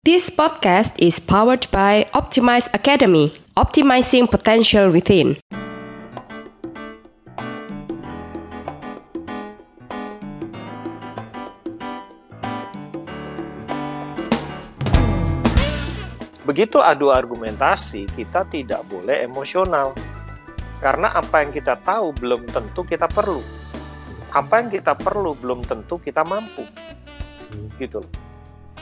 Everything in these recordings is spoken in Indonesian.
This podcast is powered by Optimize Academy, optimizing potential within. Begitu adu argumentasi, kita tidak boleh emosional. Karena apa yang kita tahu belum tentu kita perlu. Apa yang kita perlu belum tentu kita mampu. Gitu loh.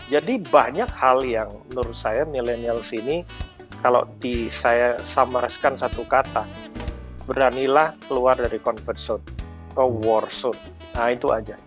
Jadi banyak hal yang menurut saya milenial sini kalau di saya samariskan satu kata, beranilah keluar dari comfort zone ke war zone. Nah itu aja.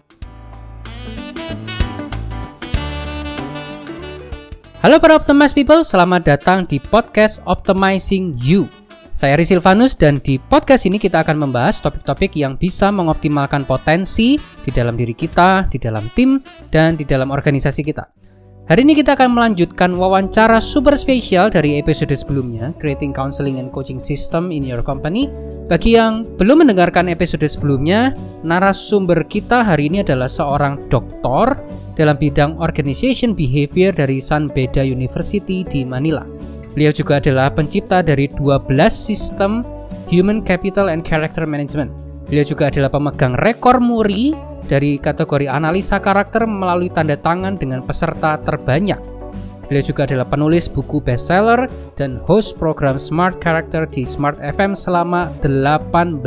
Halo para Optimize People, selamat datang di podcast Optimizing You. Saya Rizky Silvanus dan di podcast ini kita akan membahas topik-topik yang bisa mengoptimalkan potensi di dalam diri kita, di dalam tim, dan di dalam organisasi kita. Hari ini kita akan melanjutkan wawancara super spesial dari episode sebelumnya, Creating Counseling and Coaching System in Your Company. Bagi yang belum mendengarkan episode sebelumnya, narasumber kita hari ini adalah seorang doktor dalam bidang Organization Behavior dari San Beda University di Manila. Beliau juga adalah pencipta dari 12 sistem Human Capital and Character Management. Beliau juga adalah pemegang rekor muri dari kategori analisa karakter melalui tanda tangan dengan peserta terbanyak. Beliau juga adalah penulis buku bestseller dan host program Smart Character di Smart FM selama 18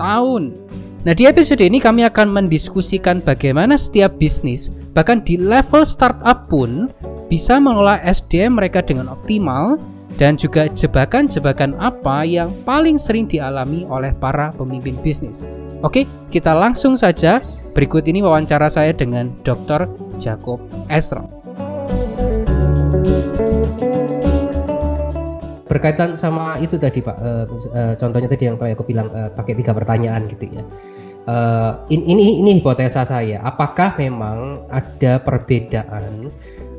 tahun. Nah, di episode ini kami akan mendiskusikan bagaimana setiap bisnis, bahkan di level startup pun, bisa mengelola SDM mereka dengan optimal dan juga jebakan-jebakan apa yang paling sering dialami oleh para pemimpin bisnis. Oke, kita langsung saja Berikut ini wawancara saya dengan Dr. Jacob Esra. Berkaitan sama itu tadi Pak, uh, uh, contohnya tadi yang aku bilang uh, pakai tiga pertanyaan gitu ya. Uh, ini ini hipotesa saya. Apakah memang ada perbedaan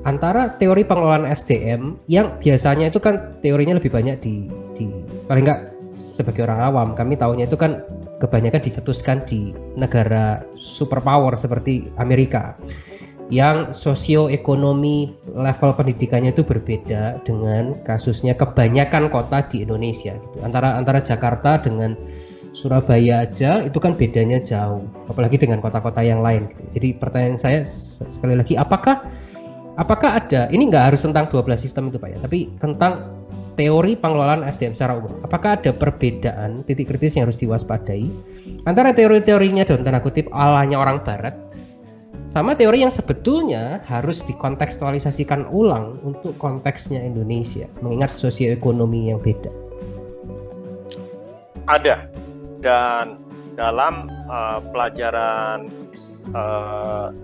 antara teori pengelolaan SDM yang biasanya itu kan teorinya lebih banyak di di paling enggak sebagai orang awam kami tahunya itu kan kebanyakan dicetuskan di negara superpower seperti Amerika yang sosioekonomi level pendidikannya itu berbeda dengan kasusnya kebanyakan kota di Indonesia gitu. antara antara Jakarta dengan Surabaya aja itu kan bedanya jauh apalagi dengan kota-kota yang lain gitu. jadi pertanyaan saya sekali lagi apakah apakah ada ini nggak harus tentang 12 sistem itu Pak ya tapi tentang teori pengelolaan SDM secara umum. Apakah ada perbedaan titik kritis yang harus diwaspadai antara teori-teorinya dalam tanda kutip alanya orang barat sama teori yang sebetulnya harus dikontekstualisasikan ulang untuk konteksnya Indonesia mengingat sosioekonomi yang beda. Ada dan dalam uh, pelajaran uh,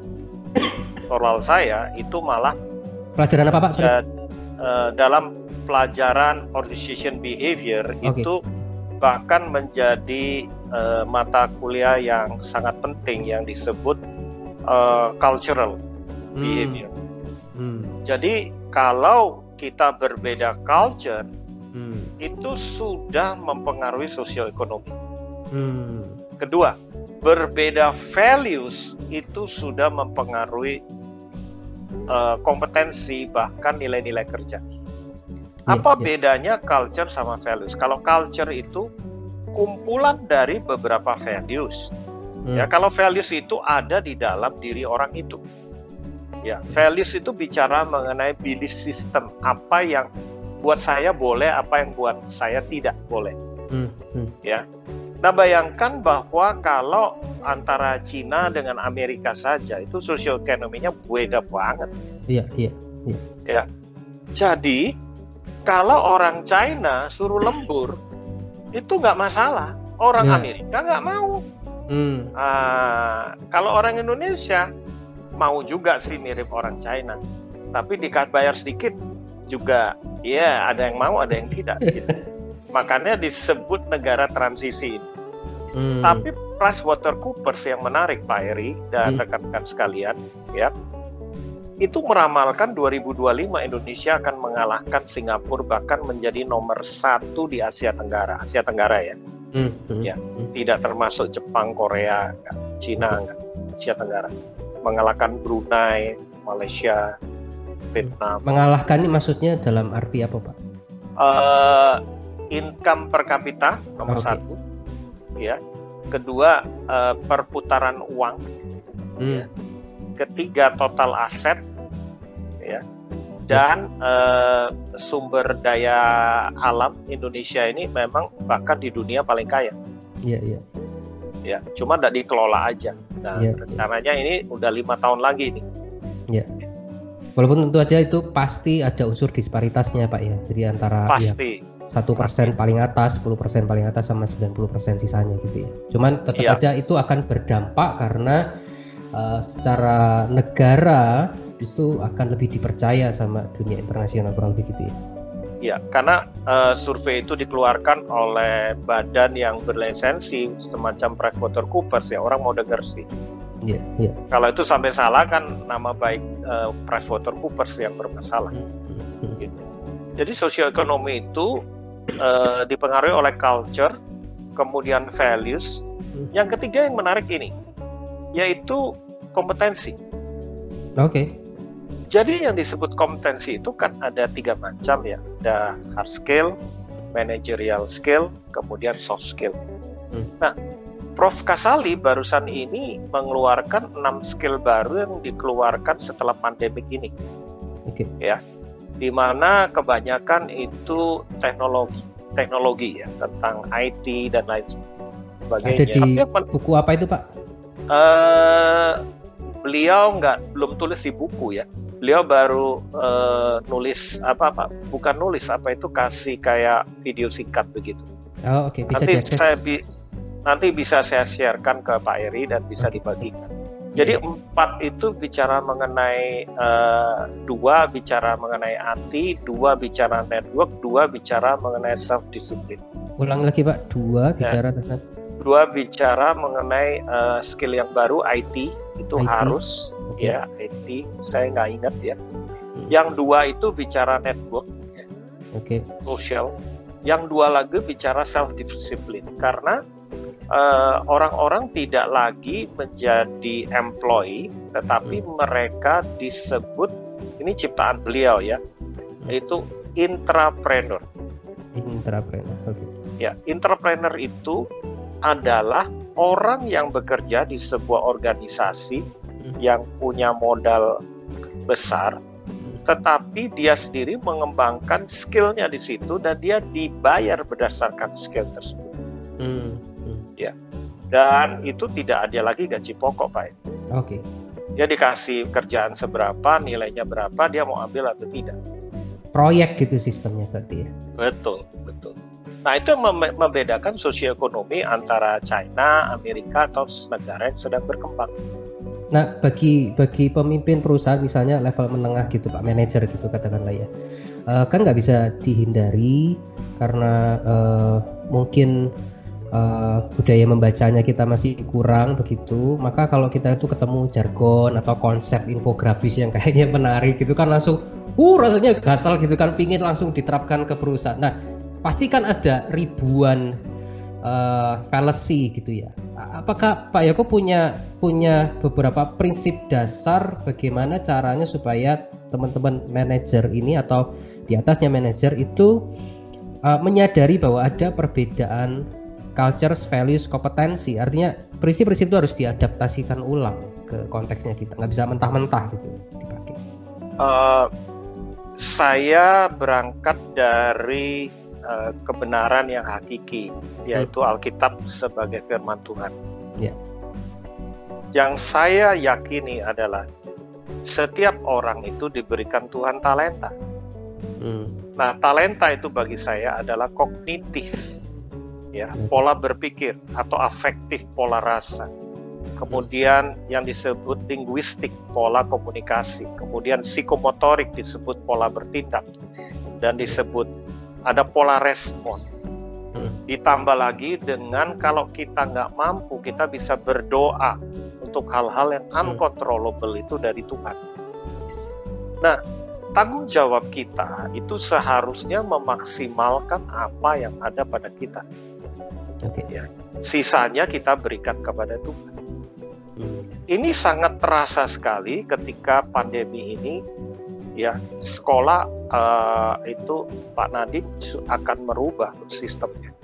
oral saya itu malah pelajaran apa Pak? Sorry. Uh, dalam pelajaran organization behavior okay. itu bahkan menjadi uh, mata kuliah yang sangat penting yang disebut uh, cultural hmm. behavior. Hmm. Jadi kalau kita berbeda culture hmm. itu sudah mempengaruhi sosioekonomi. Hmm. Kedua, berbeda values itu sudah mempengaruhi uh, kompetensi bahkan nilai-nilai kerja. Iya, Apa yeah, bedanya culture sama values? Kalau culture itu kumpulan dari beberapa values. Hmm. Ya, kalau values itu ada di dalam diri orang itu. Ya, values itu bicara mengenai belief system, apa yang buat saya boleh, apa yang buat saya tidak boleh. Hmm. Hmm. Ya. Nah, bayangkan bahwa kalau antara Cina dengan Amerika saja itu sosioekonominya beda banget. Iya, iya, iya. Ya. Jadi, kalau orang China suruh lembur itu nggak masalah orang ya. Amerika nggak mau hmm. uh, kalau orang Indonesia mau juga sih mirip orang China tapi dikat bayar sedikit juga ya ada yang mau ada yang tidak gitu. makanya disebut negara transisi hmm. tapi PricewaterhouseCoopers yang menarik Pak Eri dan hmm. rekan-rekan hmm. sekalian ya itu meramalkan 2025 Indonesia akan mengalahkan Singapura bahkan menjadi nomor satu di Asia Tenggara Asia Tenggara ya hmm, hmm, ya hmm. tidak termasuk Jepang Korea Cina enggak, Asia Tenggara mengalahkan Brunei Malaysia Vietnam. Mengalahkan ini maksudnya dalam arti apa Pak? Uh, income per kapita nomor okay. satu, ya. Kedua uh, perputaran uang, hmm. ya. Ketiga total aset, ya. Dan uh, sumber daya alam Indonesia ini memang bahkan di dunia paling kaya. Iya iya. Ya, cuma tidak dikelola aja. Nah, ya, rencananya ya. ini udah lima tahun lagi nih. Iya. Walaupun tentu aja itu pasti ada unsur disparitasnya Pak ya. Jadi antara ya, pasti satu persen paling atas, 10 persen paling atas sama 90 persen sisanya gitu ya. Cuman tetap ya. aja itu akan berdampak karena uh, secara negara itu akan lebih dipercaya sama dunia internasional kurang lebih gitu ya. Ya, karena uh, survei itu dikeluarkan oleh badan yang berlisensi semacam PricewaterhouseCoopers ya orang mau dengar sih. Iya, iya. Kalau itu sampai salah kan nama baik uh, PricewaterhouseCoopers yang bermasalah. Hmm, hmm, hmm. Gitu. Jadi sosioekonomi itu uh, dipengaruhi oleh culture, kemudian values. Yang ketiga yang menarik ini, yaitu kompetensi. Oke. Okay. Jadi yang disebut kompetensi itu kan ada tiga macam ya, ada hard skill, managerial skill, kemudian soft skill. Hmm. Nah, Prof Kasali barusan ini mengeluarkan enam skill baru yang dikeluarkan setelah pandemik ini. Oke. Okay. Ya, di mana kebanyakan itu teknologi, teknologi ya tentang IT dan lain sebagainya. Ada di buku apa itu Pak? Uh, beliau nggak belum tulis di buku ya beliau baru uh, nulis apa apa bukan nulis apa itu kasih kayak video singkat begitu. Oh oke okay. bisa nanti saya bi nanti bisa saya sharekan ke Pak Eri dan bisa okay. dibagikan. Jadi yeah. empat itu bicara mengenai uh, dua bicara mengenai anti, dua bicara network, dua bicara mengenai self discipline. Ulang lagi Pak, dua ya. bicara tentang dua bicara mengenai uh, skill yang baru IT itu IT. harus. Ya IT saya nggak ingat ya hmm. yang dua itu bicara network ya. okay. social yang dua lagi bicara self discipline karena eh, orang-orang uh, tidak lagi menjadi employee tetapi hmm. mereka disebut ini ciptaan beliau ya hmm. yaitu intrapreneur intrapreneur oke okay. ya intrapreneur itu adalah orang yang bekerja di sebuah organisasi yang punya modal besar, tetapi dia sendiri mengembangkan skillnya di situ dan dia dibayar berdasarkan skill tersebut. Hmm. Hmm. Ya, dan itu tidak ada lagi gaji pokok, Pak. Oke. Okay. Dia dikasih kerjaan seberapa, nilainya berapa, dia mau ambil atau tidak. Proyek gitu sistemnya berarti ya. Betul, betul. Nah itu membedakan sosioekonomi antara China, Amerika atau negara yang sedang berkembang. Nah, bagi bagi pemimpin perusahaan misalnya level menengah gitu, Pak manajer gitu katakanlah ya, uh, kan nggak bisa dihindari karena uh, mungkin uh, budaya membacanya kita masih kurang begitu. Maka kalau kita itu ketemu jargon atau konsep infografis yang kayaknya menarik gitu kan langsung, uh rasanya gatal gitu kan, pingin langsung diterapkan ke perusahaan. Nah, pasti kan ada ribuan uh, fallacy gitu ya apakah Pak Yoko punya punya beberapa prinsip dasar bagaimana caranya supaya teman-teman manajer ini atau di atasnya manajer itu uh, menyadari bahwa ada perbedaan culture, values, kompetensi. Artinya prinsip-prinsip itu harus diadaptasikan ulang ke konteksnya kita. Nggak bisa mentah-mentah gitu dipakai. Uh, saya berangkat dari uh, kebenaran yang hakiki, yaitu hmm. Alkitab sebagai firman Tuhan. Yeah. Yang saya yakini adalah setiap orang itu diberikan Tuhan talenta. Hmm. Nah, talenta itu bagi saya adalah kognitif, ya, hmm. pola berpikir atau afektif, pola rasa. Kemudian yang disebut linguistik, pola komunikasi. Kemudian psikomotorik disebut pola bertindak dan disebut ada pola respon. Hmm. Ditambah lagi dengan kalau kita nggak mampu, kita bisa berdoa untuk hal-hal yang hmm. uncontrollable itu dari Tuhan. Nah, tanggung jawab kita itu seharusnya memaksimalkan apa yang ada pada kita. Oke. Ya. Sisanya kita berikan kepada Tuhan. Hmm. Ini sangat terasa sekali ketika pandemi ini ya sekolah uh, itu Pak Nadiem akan merubah sistemnya.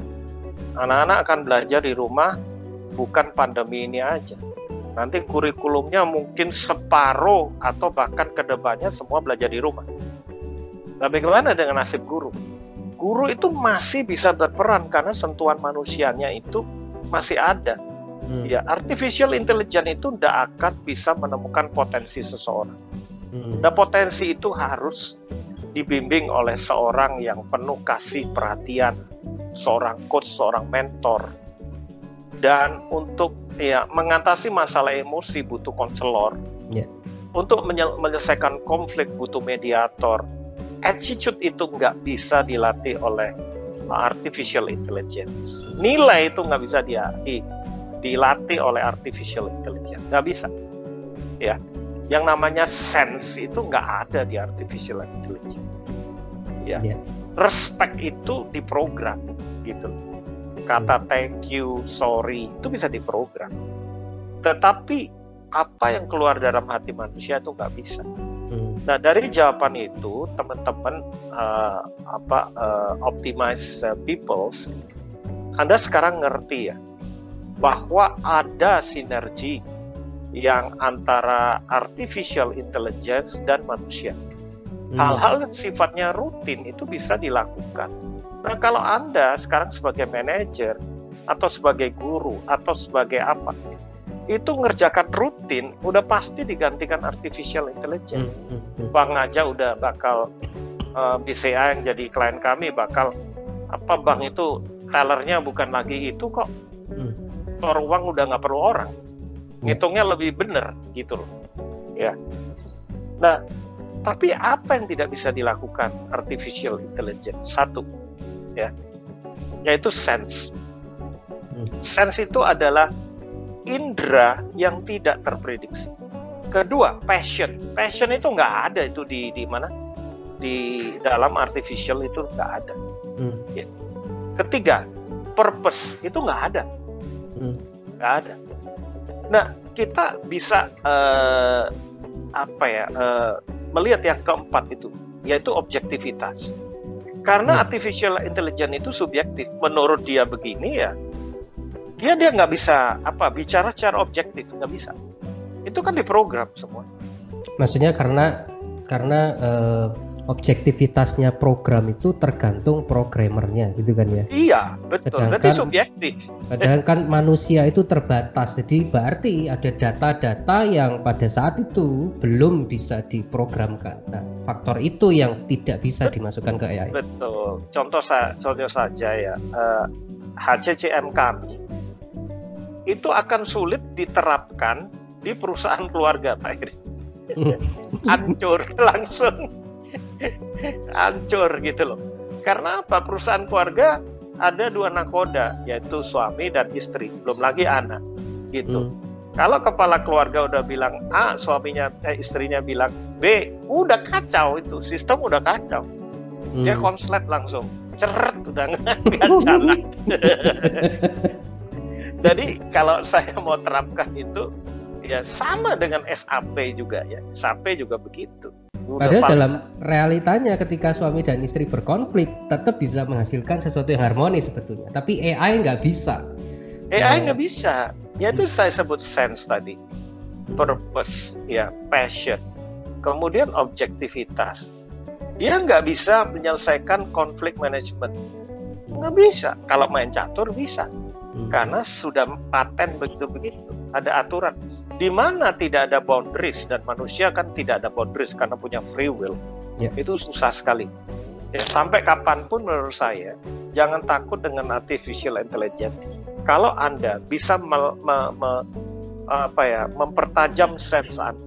Anak-anak akan belajar di rumah bukan pandemi ini aja. Nanti kurikulumnya mungkin separuh atau bahkan ke depannya semua belajar di rumah. Nah bagaimana dengan nasib guru? Guru itu masih bisa berperan karena sentuhan manusianya itu masih ada. Hmm. Ya, artificial intelligence itu tidak akan bisa menemukan potensi seseorang. Nah potensi itu harus dibimbing oleh seorang yang penuh kasih perhatian, seorang coach, seorang mentor. Dan untuk ya mengatasi masalah emosi butuh konselor. Yeah. Untuk menyelesaikan konflik butuh mediator. Attitude itu nggak bisa dilatih oleh artificial intelligence. Nilai itu nggak bisa dia, dilatih oleh artificial intelligence. Nggak bisa. Ya, yang namanya sense itu nggak ada di artificial intelligence. Ya, yeah. respect itu diprogram gitu. Kata hmm. thank you, sorry itu bisa diprogram. Tetapi apa yang keluar dalam hati manusia itu nggak bisa. Hmm. Nah dari jawaban itu teman-teman uh, apa uh, optimize uh, peoples, Anda sekarang ngerti ya bahwa ada sinergi yang antara artificial intelligence dan manusia. Hmm. Hal-hal yang sifatnya rutin itu bisa dilakukan. Nah, kalau Anda sekarang sebagai manajer atau sebagai guru atau sebagai apa, itu ngerjakan rutin udah pasti digantikan artificial intelligence. Hmm. Hmm. Bang aja udah bakal uh, eh, BCA yang jadi klien kami bakal apa bang itu tellernya bukan lagi itu kok. Hmm. Tor uang udah nggak perlu orang ngitungnya lebih benar gitu loh ya nah tapi apa yang tidak bisa dilakukan artificial intelligence satu ya yaitu sense hmm. sense itu adalah indera yang tidak terprediksi kedua passion passion itu nggak ada itu di di mana di dalam artificial itu nggak ada hmm. ya. ketiga purpose itu nggak ada hmm. nggak hmm. ada Nah, kita bisa uh, apa ya uh, melihat yang keempat itu, yaitu objektivitas. Karena hmm. artificial intelligence itu subjektif. Menurut dia begini ya, dia dia nggak bisa apa bicara secara objektif, nggak bisa. Itu kan diprogram semua. Maksudnya karena karena uh, objektivitasnya program itu tergantung programmernya gitu kan ya? Iya betul. Sedangkan, berarti subjektif. sedangkan manusia itu terbatas. Jadi berarti ada data-data yang pada saat itu belum bisa diprogramkan. Nah faktor itu yang tidak bisa dimasukkan ke AI betul. Contoh saya contoh saja ya. Uh, eh, HCCM kami itu akan sulit diterapkan di perusahaan keluarga Pak Iri hancur langsung hancur gitu loh. Karena apa? Perusahaan keluarga ada dua nakoda, yaitu suami dan istri, belum lagi anak, gitu. Hmm. Kalau kepala keluarga udah bilang A, suaminya eh, istrinya bilang B, udah kacau itu, sistem udah kacau. Hmm. Dia konslet langsung, ceret udah nggak jalan. Jadi kalau saya mau terapkan itu ya sama dengan SAP juga ya, SAP juga begitu. Padahal dalam realitanya ketika suami dan istri berkonflik tetap bisa menghasilkan sesuatu yang harmonis sebetulnya. Tapi AI nggak bisa. AI nggak bisa. Ya itu saya sebut sense tadi, purpose, ya passion, kemudian objektivitas. Dia nggak bisa menyelesaikan konflik manajemen. Nggak bisa. Kalau main catur bisa. Hmm. Karena sudah paten begitu-begitu. Ada aturan di mana tidak ada boundaries dan manusia kan tidak ada boundaries karena punya free will yeah. itu susah sekali ya, sampai kapan pun menurut saya jangan takut dengan artificial intelligence kalau anda bisa me, me, me, apa ya mempertajam sense anda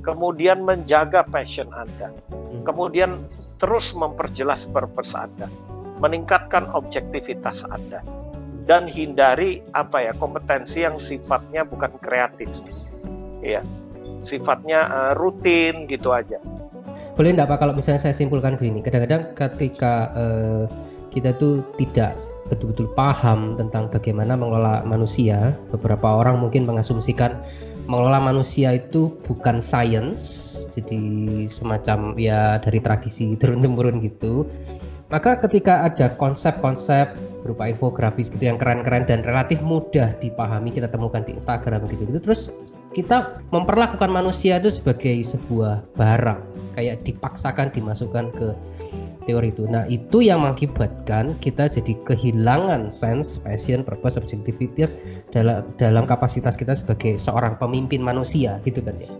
kemudian menjaga passion anda hmm. kemudian terus memperjelas purpose anda meningkatkan objektivitas anda dan hindari apa ya kompetensi yang sifatnya bukan kreatif. Ya sifatnya uh, rutin gitu aja. Boleh enggak Pak kalau misalnya saya simpulkan begini kadang-kadang ketika uh, kita tuh tidak betul-betul paham tentang bagaimana mengelola manusia beberapa orang mungkin mengasumsikan mengelola manusia itu bukan science jadi semacam ya dari tradisi turun temurun gitu maka ketika ada konsep-konsep berupa infografis gitu yang keren-keren dan relatif mudah dipahami kita temukan di Instagram gitu gitu terus kita memperlakukan manusia itu sebagai sebuah barang kayak dipaksakan dimasukkan ke teori itu. Nah, itu yang mengakibatkan kita jadi kehilangan sense, passion, purpose, objectivitas dalam dalam kapasitas kita sebagai seorang pemimpin manusia gitu kan ya.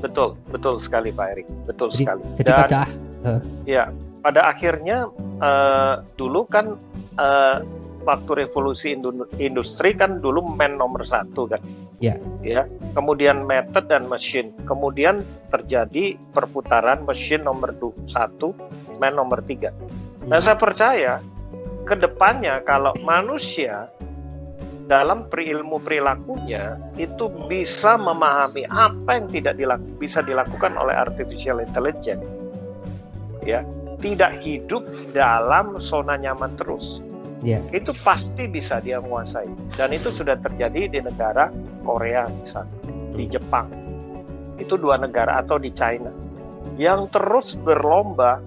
Betul, betul sekali Pak Erik, betul jadi, sekali. Jadi Dan, pada uh, ya pada akhirnya uh, dulu kan uh, waktu revolusi industri kan dulu man nomor satu kan. Ya. Ya. Kemudian method dan mesin. Kemudian terjadi perputaran mesin nomor satu, man nomor tiga. Nah saya percaya ke depannya kalau manusia dalam perilmu perilakunya itu bisa memahami apa yang tidak dilaku, bisa dilakukan oleh artificial intelligence ya tidak hidup dalam zona nyaman terus yeah. itu pasti bisa dia menguasai. Dan itu sudah terjadi di negara Korea misalnya. Di. Jepang. Itu dua negara atau di China. Yang terus berlomba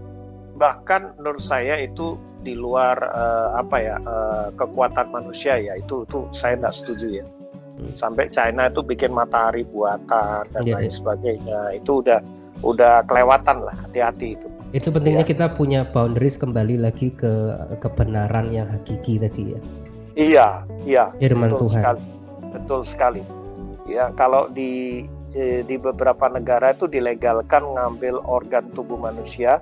bahkan menurut saya itu di luar uh, apa ya uh, kekuatan manusia ya. Itu itu saya tidak setuju ya. Hmm. sampai China itu bikin matahari buatan dan yeah, lain yeah. sebagainya. Itu udah udah kelewatan lah. Hati-hati itu itu pentingnya ya. kita punya boundaries kembali lagi ke kebenaran yang hakiki tadi ya. Iya iya. Firman betul Tuhan. sekali. Betul sekali. Ya kalau di eh, di beberapa negara itu dilegalkan ngambil organ tubuh manusia.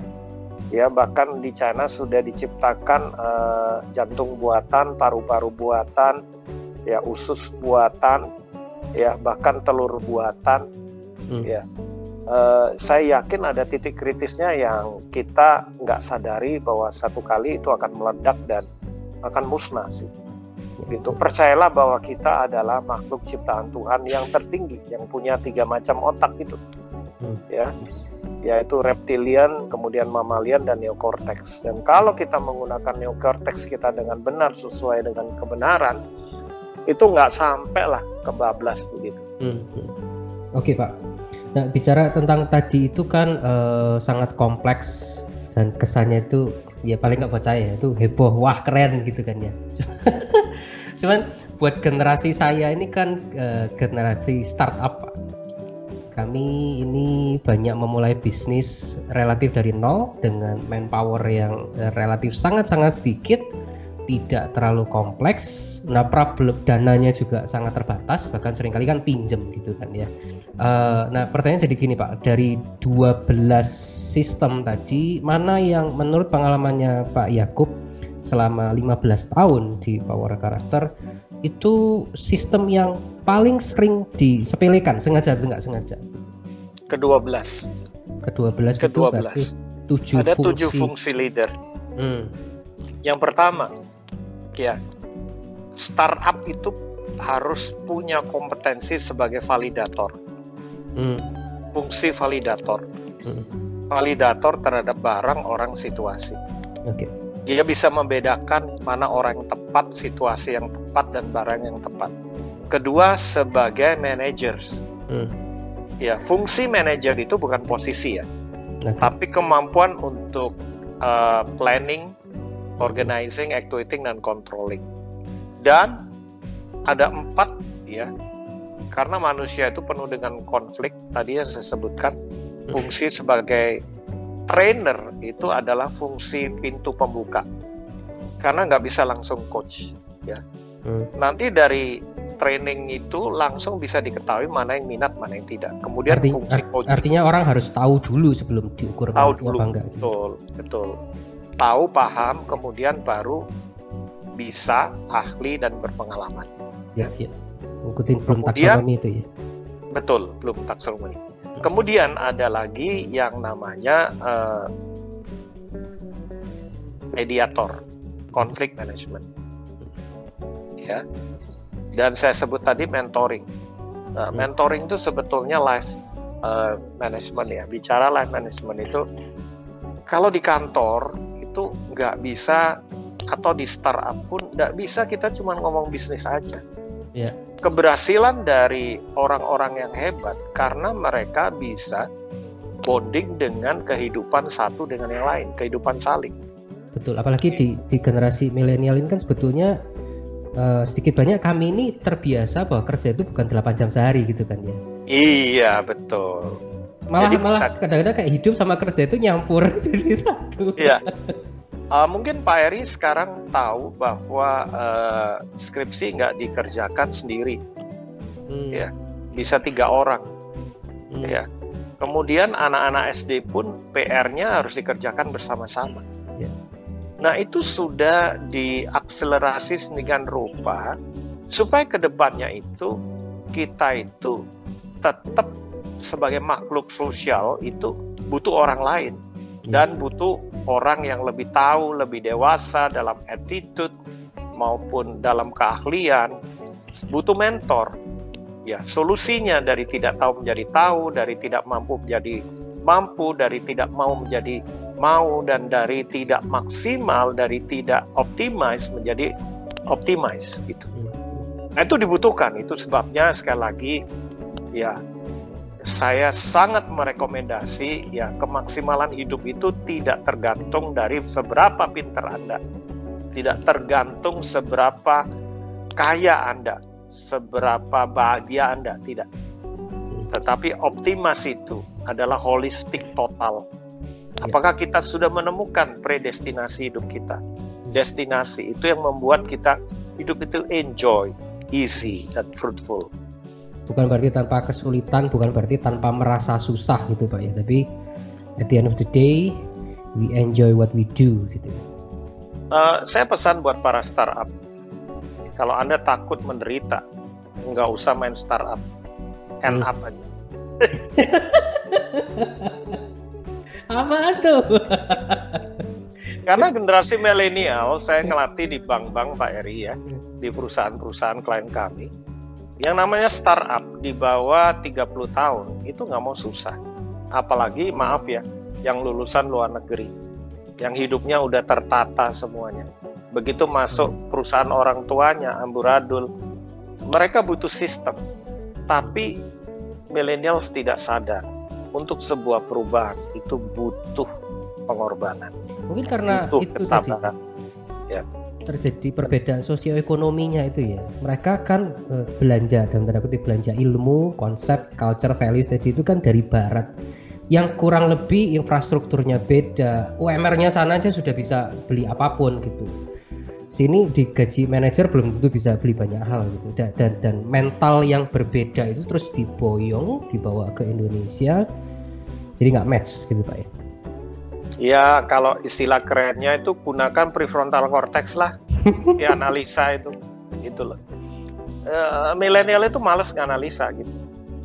Ya bahkan di China sudah diciptakan uh, jantung buatan, paru-paru buatan, ya usus buatan, ya bahkan telur buatan, hmm. ya. Uh, saya yakin ada titik kritisnya yang kita nggak sadari bahwa satu kali itu akan meledak dan akan musnah sih. Gitu. Percayalah bahwa kita adalah makhluk ciptaan Tuhan yang tertinggi, yang punya tiga macam otak itu, hmm. ya yaitu reptilian, kemudian mammalian dan neocortex. Dan kalau kita menggunakan neocortex kita dengan benar sesuai dengan kebenaran, itu nggak sampai lah kebablas begitu. Hmm. Oke Pak. Nah bicara tentang tadi itu kan uh, sangat kompleks dan kesannya itu ya paling nggak percaya itu heboh wah keren gitu kan ya. Cuman buat generasi saya ini kan uh, generasi startup kami ini banyak memulai bisnis relatif dari nol dengan manpower yang eh, relatif sangat-sangat sedikit, tidak terlalu kompleks. Nah, problem dananya juga sangat terbatas, bahkan sering kali kan pinjem gitu kan ya. Uh, nah, pertanyaan jadi gini Pak, dari 12 sistem tadi, mana yang menurut pengalamannya Pak Yakub selama 15 tahun di Power Karakter itu sistem yang paling sering disepelekan sengaja atau enggak sengaja? Kedua belas. Kedua belas. Kedua belas. Tujuh Ada fungsi. tujuh fungsi leader. Hmm. Yang pertama, ya startup itu harus punya kompetensi sebagai validator. Hmm. Fungsi validator. Hmm. Validator terhadap barang, orang, situasi. Okay dia bisa membedakan mana orang yang tepat, situasi yang tepat, dan barang yang tepat. Kedua, sebagai managers. Hmm. Ya, fungsi manajer itu bukan posisi ya, okay. tapi kemampuan untuk uh, planning, organizing, actuating, dan controlling. Dan ada empat ya, karena manusia itu penuh dengan konflik. Tadi yang saya sebutkan, fungsi sebagai trainer itu adalah fungsi pintu pembuka karena nggak bisa langsung coach ya hmm. nanti dari training itu langsung bisa diketahui mana yang minat mana yang tidak kemudian Arti, fungsi coach artinya orang harus tahu dulu sebelum diukur tahu dulu apa enggak, gitu. betul betul tahu paham kemudian baru bisa ahli dan berpengalaman ya ya ikutin belum taksonomi itu ya betul belum taksonomi Kemudian ada lagi yang namanya uh, mediator, konflik management. Ya. Dan saya sebut tadi mentoring. Nah, mentoring itu sebetulnya life uh, management ya. Bicara life management itu kalau di kantor itu nggak bisa atau di startup pun nggak bisa kita cuma ngomong bisnis aja. Yeah. Keberhasilan dari orang-orang yang hebat karena mereka bisa bonding dengan kehidupan satu dengan yang lain, kehidupan saling. Betul, apalagi di, di generasi milenial ini kan sebetulnya uh, sedikit banyak kami ini terbiasa bahwa kerja itu bukan 8 jam sehari gitu kan ya. Iya, betul. Malah Jadi malah kadang-kadang kayak hidup sama kerja itu nyampur jadi satu. Iya. Uh, mungkin Pak Eri sekarang tahu bahwa uh, skripsi nggak dikerjakan sendiri, hmm. ya bisa tiga orang, hmm. ya. Kemudian anak-anak SD pun PR-nya harus dikerjakan bersama-sama. Ya. Nah itu sudah diakselerasi sedemikian rupa supaya ke depannya itu kita itu tetap sebagai makhluk sosial itu butuh orang lain dan butuh orang yang lebih tahu, lebih dewasa dalam attitude maupun dalam keahlian, butuh mentor. Ya, solusinya dari tidak tahu menjadi tahu, dari tidak mampu menjadi mampu, dari tidak mau menjadi mau dan dari tidak maksimal, dari tidak optimize menjadi optimize gitu. Nah, itu dibutuhkan. Itu sebabnya sekali lagi ya saya sangat merekomendasi ya kemaksimalan hidup itu tidak tergantung dari seberapa pintar Anda. Tidak tergantung seberapa kaya Anda, seberapa bahagia Anda, tidak. Tetapi optimas itu adalah holistik total. Ya. Apakah kita sudah menemukan predestinasi hidup kita? Destinasi itu yang membuat kita hidup itu enjoy, easy, dan fruitful bukan berarti tanpa kesulitan bukan berarti tanpa merasa susah gitu pak ya. Tapi at the end of the day we enjoy what we do gitu. Uh, saya pesan buat para startup. Kalau anda takut menderita nggak usah main startup. End hmm. up aja. Apa tuh? Karena generasi milenial saya ngelatih di bank-bank Pak Eri ya di perusahaan-perusahaan klien kami yang namanya startup di bawah 30 tahun itu nggak mau susah. Apalagi maaf ya, yang lulusan luar negeri, yang hidupnya udah tertata semuanya. Begitu masuk perusahaan orang tuanya, amburadul, mereka butuh sistem. Tapi millennials tidak sadar untuk sebuah perubahan itu butuh pengorbanan. Mungkin karena butuh itu kesabaran. Tadi. Ya terjadi perbedaan sosioekonominya itu ya. Mereka kan e, belanja dan tanda kutip belanja ilmu konsep culture values tadi itu kan dari barat. Yang kurang lebih infrastrukturnya beda UMR-nya sana aja sudah bisa beli apa pun gitu. Sini di gaji manajer belum tentu bisa beli banyak hal gitu. Dan, dan dan mental yang berbeda itu terus diboyong dibawa ke Indonesia jadi nggak match gitu pak ya Ya kalau istilah kerennya itu gunakan prefrontal cortex lah di analisa itu, gitu loh. E, milenial itu males nganalisa gitu.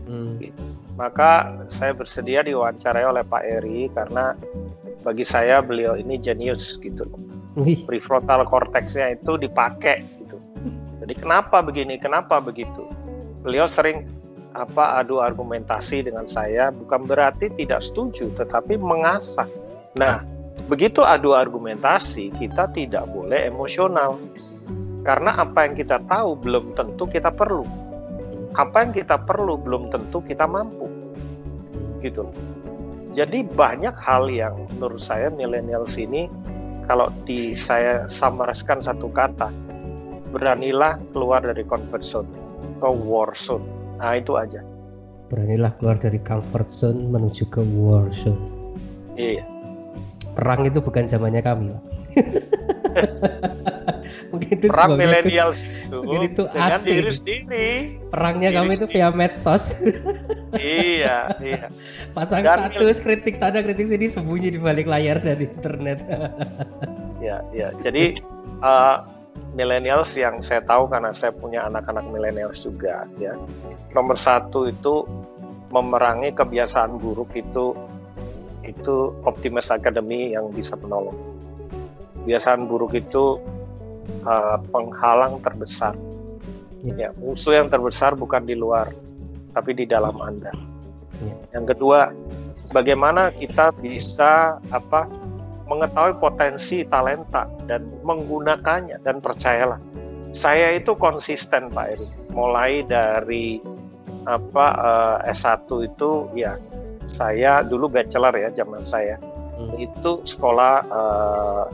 Hmm. gitu. Maka saya bersedia diwawancarai oleh Pak Eri karena bagi saya beliau ini jenius gitu loh. Prefrontal cortexnya itu dipakai gitu. Jadi kenapa begini, kenapa begitu? Beliau sering apa adu argumentasi dengan saya bukan berarti tidak setuju tetapi mengasah Nah, begitu adu argumentasi, kita tidak boleh emosional. Karena apa yang kita tahu belum tentu kita perlu. Apa yang kita perlu belum tentu kita mampu. Gitu. Jadi banyak hal yang menurut saya milenial sini kalau di saya samarkan satu kata, beranilah keluar dari comfort zone ke war zone. Nah, itu aja. Beranilah keluar dari comfort zone menuju ke war zone. Iya perang itu bukan zamannya kami Pak. mungkin itu perang milenial itu mungkin itu dengan asing. diri sendiri. Perangnya diri kami itu via medsos. Iya iya. Pasang Dan status kritik sana kritik sini sembunyi di balik layar dari internet. Ya ya jadi uh, millennials yang saya tahu karena saya punya anak-anak millennials juga ya. Nomor satu itu memerangi kebiasaan buruk itu itu Optimus Academy yang bisa menolong. Kebiasaan buruk itu uh, penghalang terbesar. Ya. ya, musuh yang terbesar bukan di luar, tapi di dalam Anda. Ya. Yang kedua, bagaimana kita bisa apa mengetahui potensi talenta dan menggunakannya dan percayalah saya itu konsisten Pak Eri. Mulai dari apa uh, eh, S1 itu ya saya dulu bachelor ya zaman saya. Hmm. Itu sekolah uh,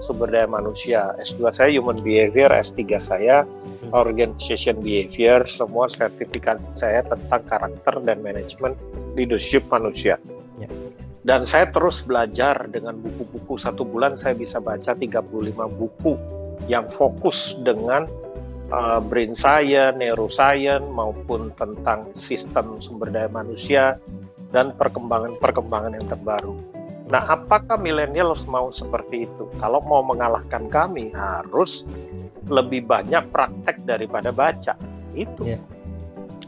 sumber daya manusia. S2 saya human behavior, S3 saya hmm. organization behavior, semua sertifikat saya tentang karakter dan manajemen leadership manusia. Ya. Dan saya terus belajar dengan buku-buku satu bulan saya bisa baca 35 buku yang fokus dengan uh, brain science, neuroscience maupun tentang sistem sumber daya manusia dan perkembangan-perkembangan yang terbaru. Nah, apakah milenial mau seperti itu? Kalau mau mengalahkan kami harus lebih banyak praktek daripada baca. Itu. Ya.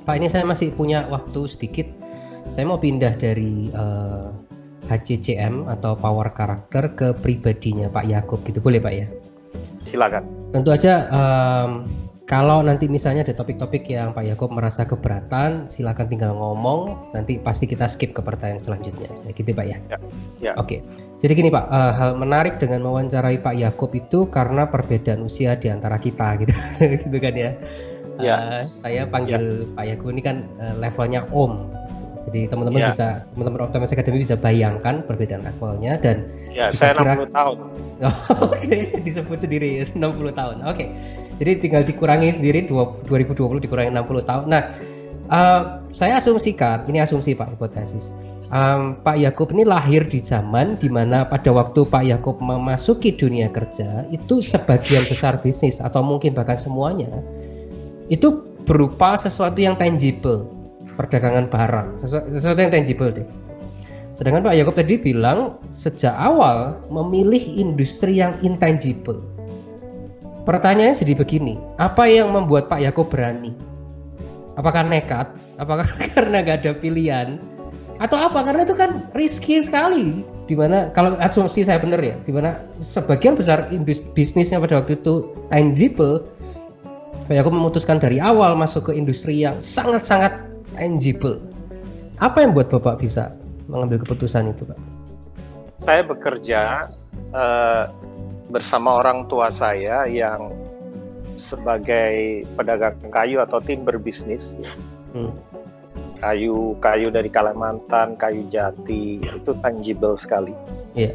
Pak, ini saya masih punya waktu sedikit. Saya mau pindah dari uh, eh, HCCM atau power karakter ke pribadinya Pak Yakub gitu boleh Pak ya? silakan. Tentu aja um, kalau nanti misalnya ada topik-topik yang Pak Yakob merasa keberatan, silakan tinggal ngomong. Nanti pasti kita skip ke pertanyaan selanjutnya. Saya gitu Pak ya. ya, ya. Oke. Jadi gini Pak, uh, hal menarik dengan mewawancarai Pak Yakob itu karena perbedaan usia di antara kita gitu, gitu kan ya. Ya. Uh, saya panggil ya. Pak Yakob ini kan uh, levelnya Om jadi teman-teman ya. bisa teman-teman Optimus Academy bisa bayangkan perbedaan levelnya dan Ya, saya kira... 60 tahun. Oh, Oke, okay. disebut sendiri 60 tahun. Oke. Okay. Jadi tinggal dikurangi sendiri 2020 dikurangi 60 tahun. Nah, uh, saya asumsikan, ini asumsi Pak hipotesis. Um, Pak Yakub ini lahir di zaman di mana pada waktu Pak Yakub memasuki dunia kerja itu sebagian besar bisnis atau mungkin bahkan semuanya itu berupa sesuatu yang tangible perdagangan barang. Sesuatu, sesuatu yang tangible deh. Sedangkan Pak Yakob tadi bilang sejak awal memilih industri yang intangible. Pertanyaannya jadi begini apa yang membuat Pak Yakob berani? Apakah nekat? Apakah karena gak ada pilihan? Atau apa? Karena itu kan risky sekali. Di mana kalau asumsi saya benar ya di mana sebagian besar bisnisnya pada waktu itu tangible Pak Yakob memutuskan dari awal masuk ke industri yang sangat-sangat tangible. Apa yang buat Bapak bisa mengambil keputusan itu, Pak? Saya bekerja uh, bersama orang tua saya yang sebagai pedagang kayu atau tim berbisnis. Hmm. Kayu kayu dari Kalimantan, kayu jati itu tangible sekali. Yeah.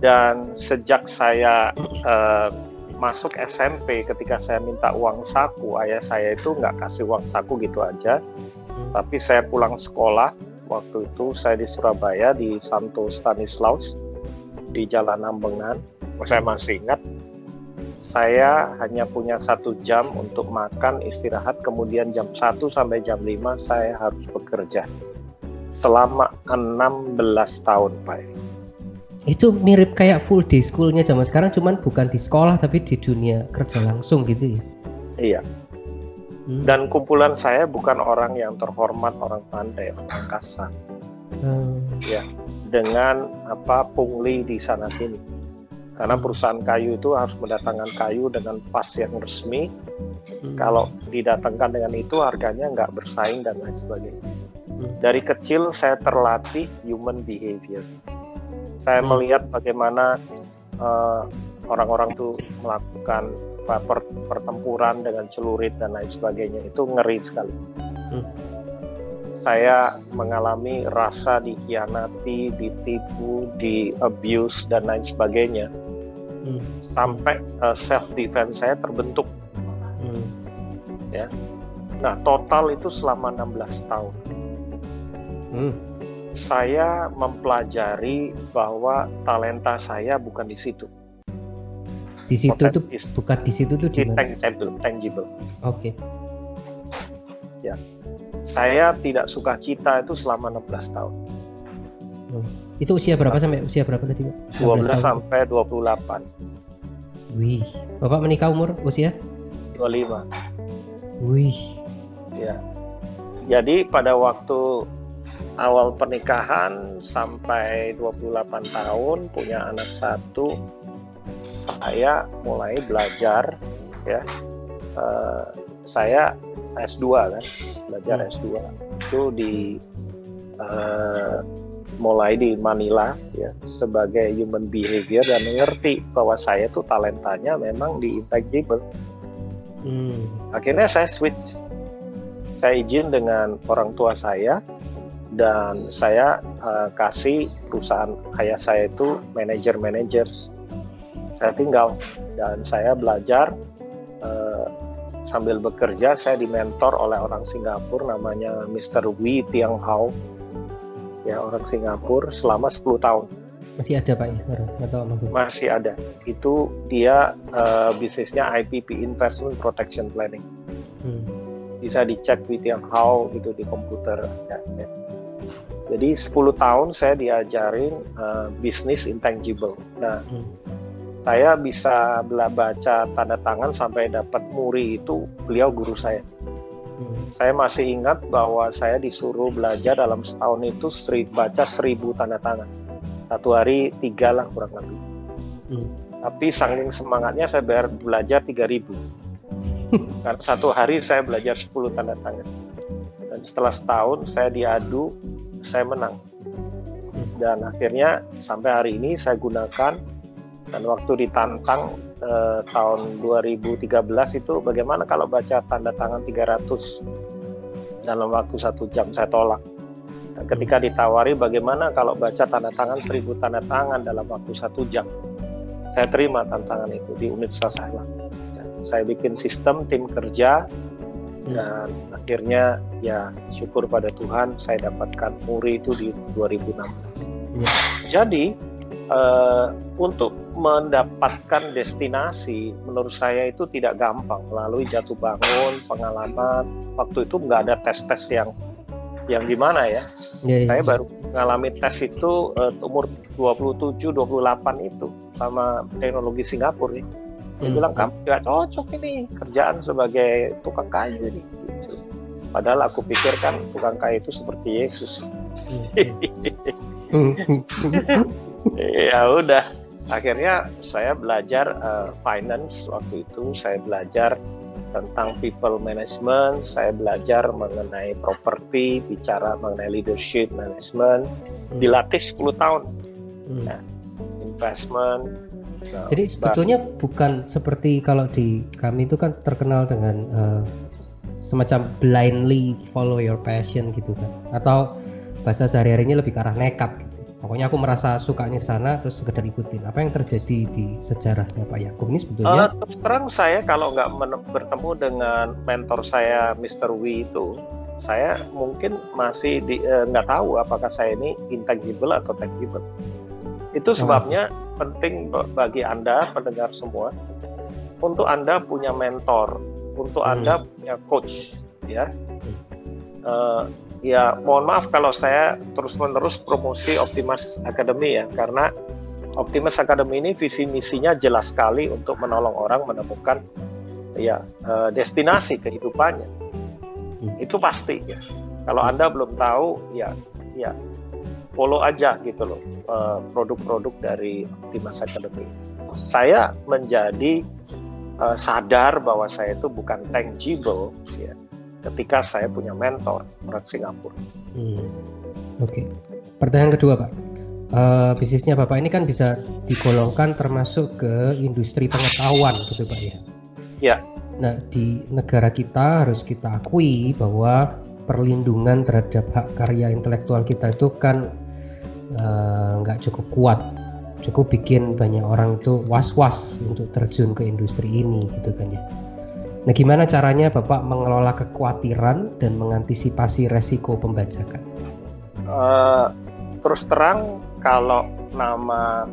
Dan sejak saya uh, masuk SMP, ketika saya minta uang saku, ayah saya itu nggak kasih uang saku gitu aja tapi saya pulang sekolah waktu itu saya di Surabaya di Santo Stanislaus di Jalan Ambengan. Saya masih ingat saya hanya punya satu jam untuk makan istirahat. Kemudian jam 1 sampai jam 5 saya harus bekerja. Selama 16 tahun Pak. Itu mirip kayak full day schoolnya zaman sekarang cuman bukan di sekolah tapi di dunia kerja langsung gitu ya? Iya Hmm. Dan kumpulan saya bukan orang yang terhormat, orang pandai, orang kasar. Hmm. Ya, dengan apa pungli di sana sini. Karena hmm. perusahaan kayu itu harus mendatangkan kayu dengan pas yang resmi. Hmm. Kalau didatangkan dengan itu harganya nggak bersaing dan lain sebagainya. Hmm. Dari kecil saya terlatih human behavior. Saya hmm. melihat bagaimana uh, orang-orang itu melakukan per, pertempuran dengan celurit dan lain sebagainya itu ngeri sekali. Hmm. Saya mengalami rasa dikhianati, ditipu, di abuse dan lain sebagainya. Hmm. Sampai uh, eh, self defense saya terbentuk. Hmm. Ya. Nah, total itu selama 16 tahun. Hmm. Saya mempelajari bahwa talenta saya bukan di situ di situ tuh bukan di situ tuh di tangible, tangible. Oke. Okay. Ya. Saya tidak suka cita itu selama 16 tahun. Oh. Itu usia berapa sampai usia berapa tadi, 12 tahun. sampai 28. Wih. Bapak menikah umur usia? 25. Wih. Ya. Jadi pada waktu awal pernikahan sampai 28 tahun punya anak satu saya mulai belajar ya. Uh, saya S2 kan belajar hmm. S2 itu di uh, mulai di Manila ya sebagai human behavior dan mengerti bahwa saya tuh talentanya memang di intangible. Hmm. akhirnya saya switch. Saya izin dengan orang tua saya dan saya uh, kasih perusahaan. Kayak saya itu manajer-manajer saya tinggal dan saya belajar uh, sambil bekerja saya dimentor oleh orang Singapura namanya Mr. Wee Tiang Hao ya orang Singapura selama 10 tahun masih ada pak ya atau masih ada itu dia uh, bisnisnya IPP Investment Protection Planning hmm. bisa dicek with yang how gitu di komputer ya, ya. jadi 10 tahun saya diajarin uh, bisnis intangible nah hmm. Saya bisa baca tanda tangan sampai dapat muri itu beliau guru saya. Hmm. saya masih ingat bahwa saya disuruh belajar dalam setahun itu seri, baca seribu tanda tangan. Satu hari tiga lah kurang lebih. Hmm. tapi saking semangatnya saya bayar belajar tiga ribu. Karena satu hari saya belajar 10 tanda tangan. Dan setelah setahun saya diadu saya menang. Dan akhirnya sampai hari ini saya gunakan dan waktu ditantang eh, tahun 2013 itu bagaimana kalau baca tanda tangan 300 dalam waktu satu jam saya tolak. Ketika ditawari bagaimana kalau baca tanda tangan seribu tanda tangan dalam waktu satu jam? Saya terima tantangan itu di unit saya. Saya bikin sistem tim kerja dan akhirnya ya syukur pada Tuhan saya dapatkan muri itu di 2016 ya. jadi uh, untuk mendapatkan destinasi menurut saya itu tidak gampang melalui jatuh bangun pengalaman waktu itu nggak ada tes-tes yang yang gimana ya. Yeah, yeah. Saya baru mengalami tes itu uh, umur 27 28 itu sama teknologi Singapura nih. Dia hmm. bilang kamu gak cocok ini kerjaan sebagai tukang kayu nih. Gitu. Padahal aku pikir kan tukang kayu itu seperti Yesus. Hmm. ya udah, akhirnya saya belajar uh, finance waktu itu. Saya belajar tentang people management, saya belajar mengenai properti, bicara mengenai leadership management, hmm. dilatih 10 tahun. Hmm. Nah, investment. Nah, Jadi sebetulnya bukan seperti kalau di kami itu kan terkenal dengan uh, semacam blindly follow your passion gitu kan, atau bahasa sehari-harinya lebih ke arah nekat. Pokoknya aku merasa sukanya sana terus sekedar ikutin apa yang terjadi di sejarahnya Pak Yakub ini sebetulnya uh, terus terang saya kalau nggak bertemu dengan mentor saya Mr. Wee itu saya mungkin masih nggak uh, tahu apakah saya ini intangible atau tangible itu sebabnya oh. penting bagi anda pendengar semua untuk anda punya mentor untuk hmm. anda punya coach ya uh, ya mohon maaf kalau saya terus-menerus promosi Optimas Academy ya karena Optimas Academy ini visi misinya jelas sekali untuk menolong orang menemukan ya eh, destinasi kehidupannya. Hmm. Itu pasti ya. Kalau Anda belum tahu ya ya follow aja gitu loh eh, produk-produk dari Optimas Academy. Saya menjadi uh, sadar bahwa saya itu bukan tangible ya ketika saya punya mentor orang Singapura. Hmm. Oke. Okay. Pertanyaan kedua, Pak. Uh, bisnisnya Bapak ini kan bisa digolongkan termasuk ke industri pengetahuan, gitu Pak ya? Ya. Nah, di negara kita harus kita akui bahwa perlindungan terhadap hak karya intelektual kita itu kan eh, nggak uh, cukup kuat cukup bikin banyak orang itu was-was untuk terjun ke industri ini gitu kan ya Nah, gimana caranya Bapak mengelola kekhawatiran dan mengantisipasi resiko pembajakan? Uh, terus terang, kalau nama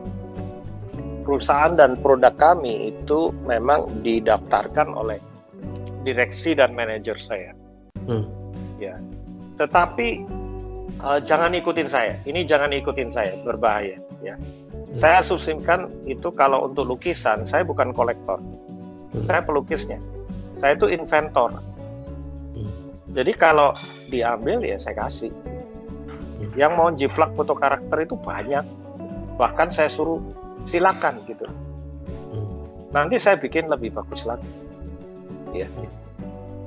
perusahaan dan produk kami itu memang didaftarkan oleh direksi dan manajer saya. Hmm. Ya, tetapi uh, jangan ikutin saya. Ini jangan ikutin saya, berbahaya. Ya, hmm. saya asumsikan itu kalau untuk lukisan, saya bukan kolektor, hmm. saya pelukisnya saya itu inventor. Hmm. jadi kalau diambil ya saya kasih. Hmm. yang mau jiplak foto karakter itu banyak. Bahkan saya suruh silakan gitu. Hmm. nanti saya bikin lebih bagus lagi. Ya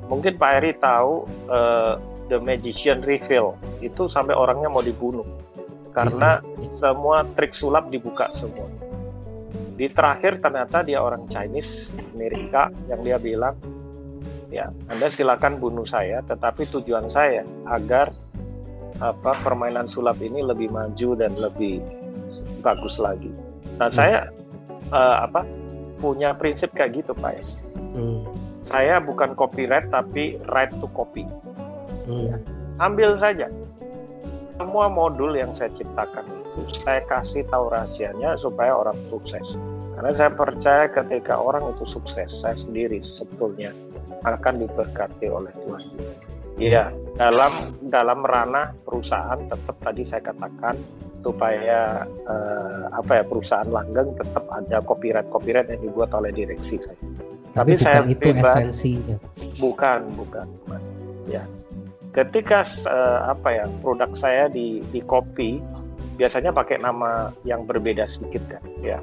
mungkin Pak Eri tahu uh, The Magician Reveal. Itu sampai orangnya mau dibunuh. Karena semua trik sulap dibuka semua di terakhir ternyata dia orang Chinese Amerika yang dia bilang ya Anda silakan bunuh saya tetapi tujuan saya agar apa permainan sulap ini lebih maju dan lebih bagus lagi nah hmm. saya uh, apa punya prinsip kayak gitu Pak hmm. saya bukan copyright tapi right to copy hmm. ya. ambil saja semua modul yang saya ciptakan itu saya kasih tahu rahasianya supaya orang sukses karena saya percaya ketika orang itu sukses saya sendiri sebetulnya akan diberkati oleh Tuhan. Iya, dalam dalam ranah perusahaan tetap tadi saya katakan supaya eh, apa ya perusahaan langgeng tetap ada copyright copyright yang dibuat oleh direksi saya. Tapi, Tapi saya itu pribadi, esensinya. Bukan, bukan, bukan. Ya, ketika uh, apa ya produk saya di di copy biasanya pakai nama yang berbeda sedikit kan ya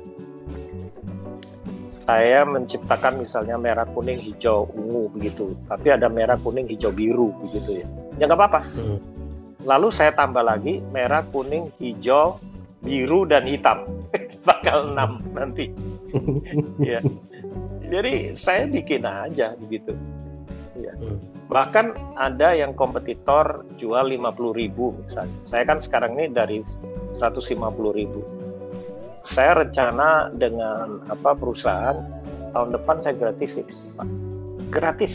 saya menciptakan misalnya merah kuning hijau ungu begitu. Tapi ada merah kuning hijau biru begitu ya. Ya nggak apa-apa. Hmm. lalu saya tambah lagi merah kuning hijau biru dan hitam. Bakal enam nanti. Ya. Jadi saya bikin aja begitu. Ya. Hmm. Bahkan ada yang kompetitor jual 50 ribu misalnya. Saya kan sekarang ini dari 150 ribu saya rencana dengan apa perusahaan tahun depan saya gratis Pak. gratis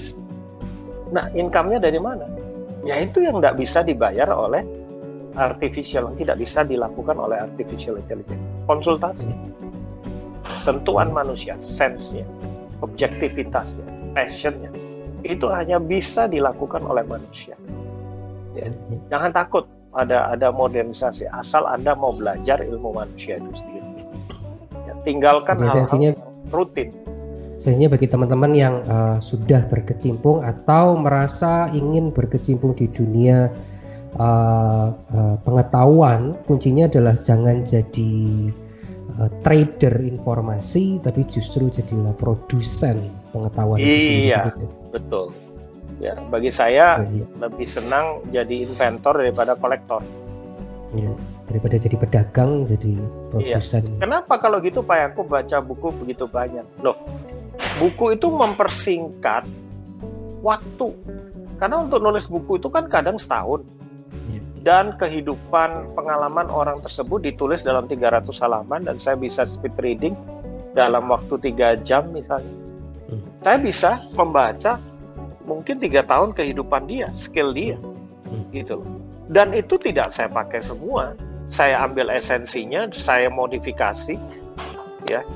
nah income-nya dari mana ya itu yang tidak bisa dibayar oleh artificial tidak bisa dilakukan oleh artificial intelligence konsultasi sentuhan manusia sense-nya objektivitasnya passionnya itu hanya bisa dilakukan oleh manusia. Ya. Jangan takut ada ada modernisasi asal anda mau belajar ilmu manusia itu sendiri. Ya, tinggalkan hal-hal rutin. Sehingga bagi teman-teman yang uh, sudah berkecimpung atau merasa ingin berkecimpung di dunia uh, uh, pengetahuan, kuncinya adalah jangan jadi uh, trader informasi, tapi justru jadilah produsen pengetahuan. Iya. Betul. Ya, bagi saya ya, lebih senang jadi inventor daripada kolektor. Ya, daripada jadi pedagang, jadi produsen. Iya. Kenapa kalau gitu Pak aku baca buku begitu banyak? Loh, buku itu mempersingkat waktu. Karena untuk nulis buku itu kan kadang setahun. Ya. Dan kehidupan pengalaman orang tersebut ditulis dalam 300 halaman dan saya bisa speed reading dalam waktu tiga jam misalnya saya bisa membaca mungkin tiga tahun kehidupan dia, skill dia, hmm. gitu loh. Dan itu tidak saya pakai semua. Saya ambil esensinya, saya modifikasi, ya.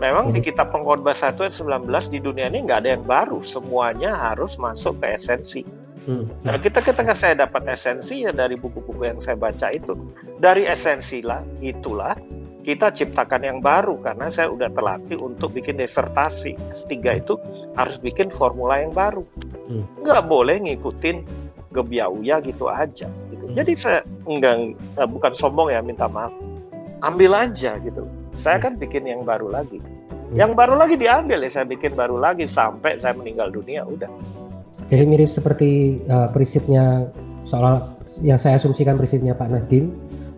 Memang di hmm. kitab pengkhotbah 1 ayat 19 di dunia ini nggak ada yang baru, semuanya harus masuk ke esensi. Hmm. Nah, kita ketika saya dapat esensi ya dari buku-buku yang saya baca itu, dari esensi lah itulah kita ciptakan yang baru karena saya udah terlatih untuk bikin desertasi S3 itu harus bikin formula yang baru hmm. nggak boleh ngikutin gebiauya gitu aja gitu. Hmm. jadi saya enggak eh, bukan sombong ya minta maaf ambil aja gitu saya hmm. kan bikin yang baru lagi hmm. yang baru lagi diambil ya saya bikin baru lagi sampai saya meninggal dunia udah jadi mirip seperti uh, prinsipnya soal yang saya asumsikan prinsipnya Pak Nadim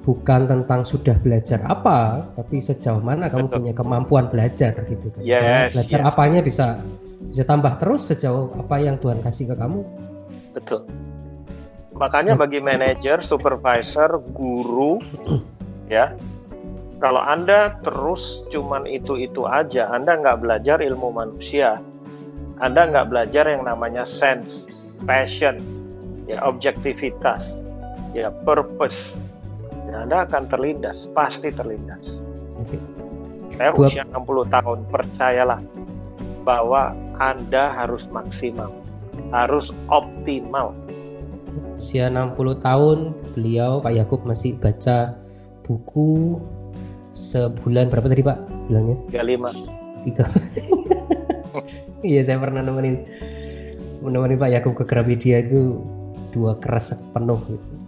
bukan tentang sudah belajar apa, tapi sejauh mana kamu Betul. punya kemampuan belajar gitu kan. Yes, belajar yes. apanya bisa bisa tambah terus sejauh apa yang Tuhan kasih ke kamu. Betul. Makanya bagi manajer, supervisor, guru ya, kalau Anda terus cuman itu-itu aja, Anda nggak belajar ilmu manusia. Anda nggak belajar yang namanya sense, passion, ya objektivitas, ya purpose anda akan terlindas, pasti terlindas. Okay. Saya Buat... usia 60 tahun, percayalah bahwa Anda harus maksimal, harus optimal. Usia 60 tahun, beliau Pak Yakub masih baca buku sebulan berapa tadi Pak bilangnya? 35. Tiga. Iya saya pernah nemenin menemani Pak Yakub ke Gramedia itu dua keras penuh gitu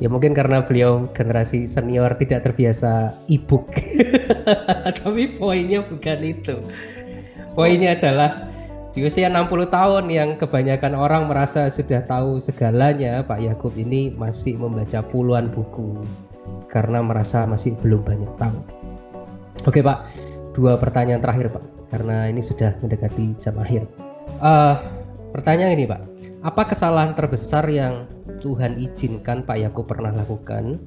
ya mungkin karena beliau generasi senior tidak terbiasa e-book. Tapi poinnya bukan itu. Poinnya adalah di usia 60 tahun yang kebanyakan orang merasa sudah tahu segalanya Pak Yakub ini masih membaca puluhan buku karena merasa masih belum banyak tahu. Oke Pak. Dua pertanyaan terakhir Pak. Karena ini sudah mendekati jam akhir. Uh, pertanyaan ini Pak, apa kesalahan terbesar yang Tuhan izinkan Pak Yakub pernah lakukan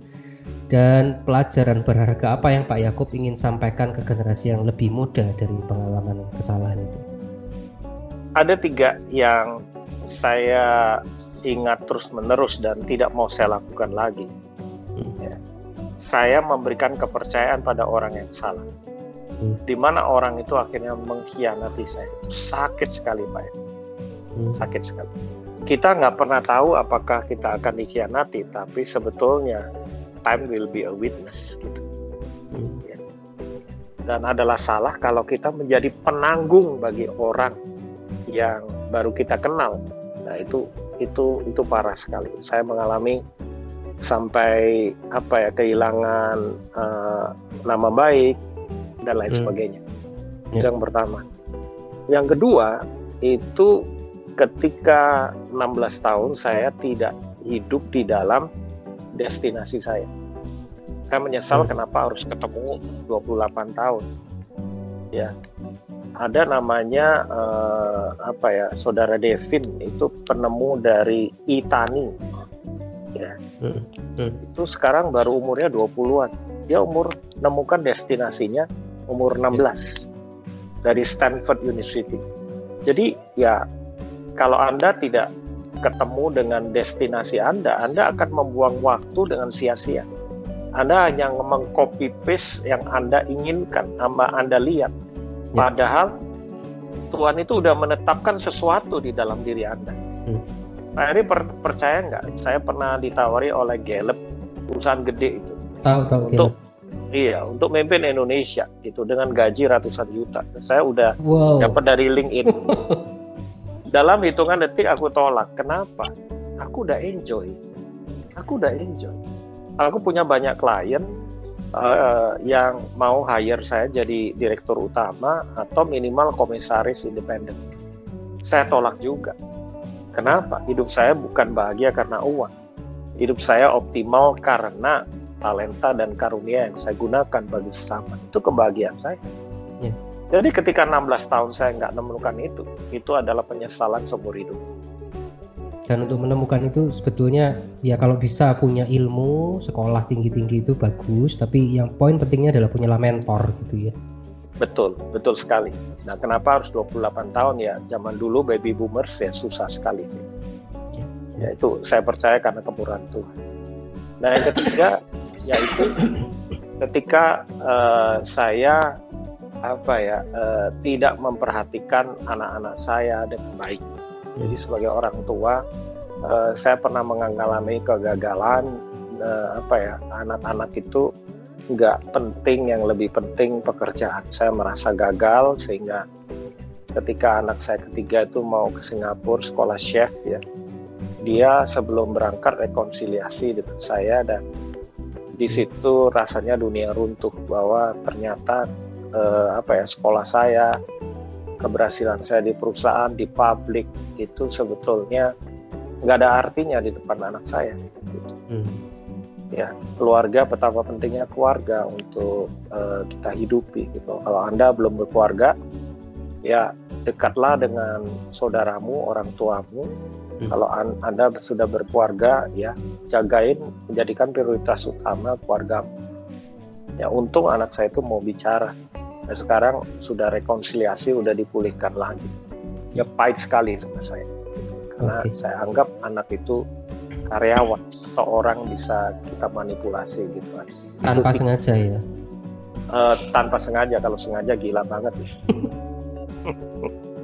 dan pelajaran berharga apa yang Pak Yakub ingin sampaikan ke generasi yang lebih muda dari pengalaman kesalahan itu? Ada tiga yang saya ingat terus-menerus dan tidak mau saya lakukan lagi. Hmm. Ya. Saya memberikan kepercayaan pada orang yang salah. Hmm. Di mana orang itu akhirnya mengkhianati saya. Sakit sekali, Pak. Hmm. Sakit sekali. Kita nggak pernah tahu apakah kita akan dikhianati, tapi sebetulnya time will be a witness gitu. Hmm. Ya. Dan adalah salah kalau kita menjadi penanggung bagi orang yang baru kita kenal. Nah itu itu itu parah sekali. Saya mengalami sampai apa ya kehilangan uh, nama baik dan lain hmm. sebagainya. Yeah. Yang pertama. Yang kedua itu ketika 16 tahun saya tidak hidup di dalam destinasi saya. Saya menyesal hmm. kenapa harus ketemu 28 tahun. Ya. Ada namanya uh, apa ya, Saudara Devin itu penemu dari Itani. Ya. Hmm. Hmm. Itu sekarang baru umurnya 20-an. Dia umur menemukan destinasinya umur 16 ya. dari Stanford University. Jadi ya kalau Anda tidak ketemu dengan destinasi Anda, Anda akan membuang waktu dengan sia-sia. Anda hanya mengcopy paste yang Anda inginkan, sama Anda lihat. Ya. Padahal Tuhan itu sudah menetapkan sesuatu di dalam diri Anda. Hmm. Pak Eri per percaya nggak? Saya pernah ditawari oleh Gallup, perusahaan gede itu. Tahu tahu. Untuk iya, untuk memimpin Indonesia itu dengan gaji ratusan juta. Saya udah wow. dapat dari LinkedIn. dalam hitungan detik aku tolak. Kenapa? Aku udah enjoy. Aku udah enjoy. Aku punya banyak klien uh, yang mau hire saya jadi direktur utama atau minimal komisaris independen. Saya tolak juga. Kenapa? Hidup saya bukan bahagia karena uang. Hidup saya optimal karena talenta dan karunia yang saya gunakan bagi sesama. Itu kebahagiaan saya. Yeah. Jadi ketika 16 tahun saya nggak menemukan itu, itu adalah penyesalan seumur hidup. Dan untuk menemukan itu sebetulnya ya kalau bisa punya ilmu, sekolah tinggi-tinggi itu bagus, tapi yang poin pentingnya adalah punya mentor gitu ya. Betul, betul sekali. Nah, kenapa harus 28 tahun ya? Zaman dulu baby boomers ya susah sekali sih. Ya, ya itu saya percaya karena kemurahan Tuhan. Nah, yang ketiga yaitu ketika uh, saya apa ya uh, tidak memperhatikan anak-anak saya dengan baik. Jadi sebagai orang tua uh, saya pernah mengalami kegagalan uh, apa ya anak-anak itu nggak penting yang lebih penting pekerjaan. Saya merasa gagal sehingga ketika anak saya ketiga itu mau ke Singapura sekolah chef ya dia sebelum berangkat rekonsiliasi dengan saya dan di situ rasanya dunia runtuh bahwa ternyata eh, apa ya sekolah saya keberhasilan saya di perusahaan di publik itu sebetulnya nggak ada artinya di depan anak saya gitu. hmm. ya keluarga betapa pentingnya keluarga untuk uh, kita hidupi gitu kalau anda belum berkeluarga ya dekatlah dengan saudaramu orang tuamu hmm. kalau an anda sudah berkeluarga ya jagain menjadikan prioritas utama keluarga ya untung anak saya itu mau bicara dan sekarang sudah rekonsiliasi, sudah dipulihkan lagi. Ya pahit sekali sama saya. Karena okay. saya anggap anak itu karyawan atau orang bisa kita manipulasi gitu kan. Tanpa itu, sengaja ya? Uh, tanpa sengaja, kalau sengaja gila banget.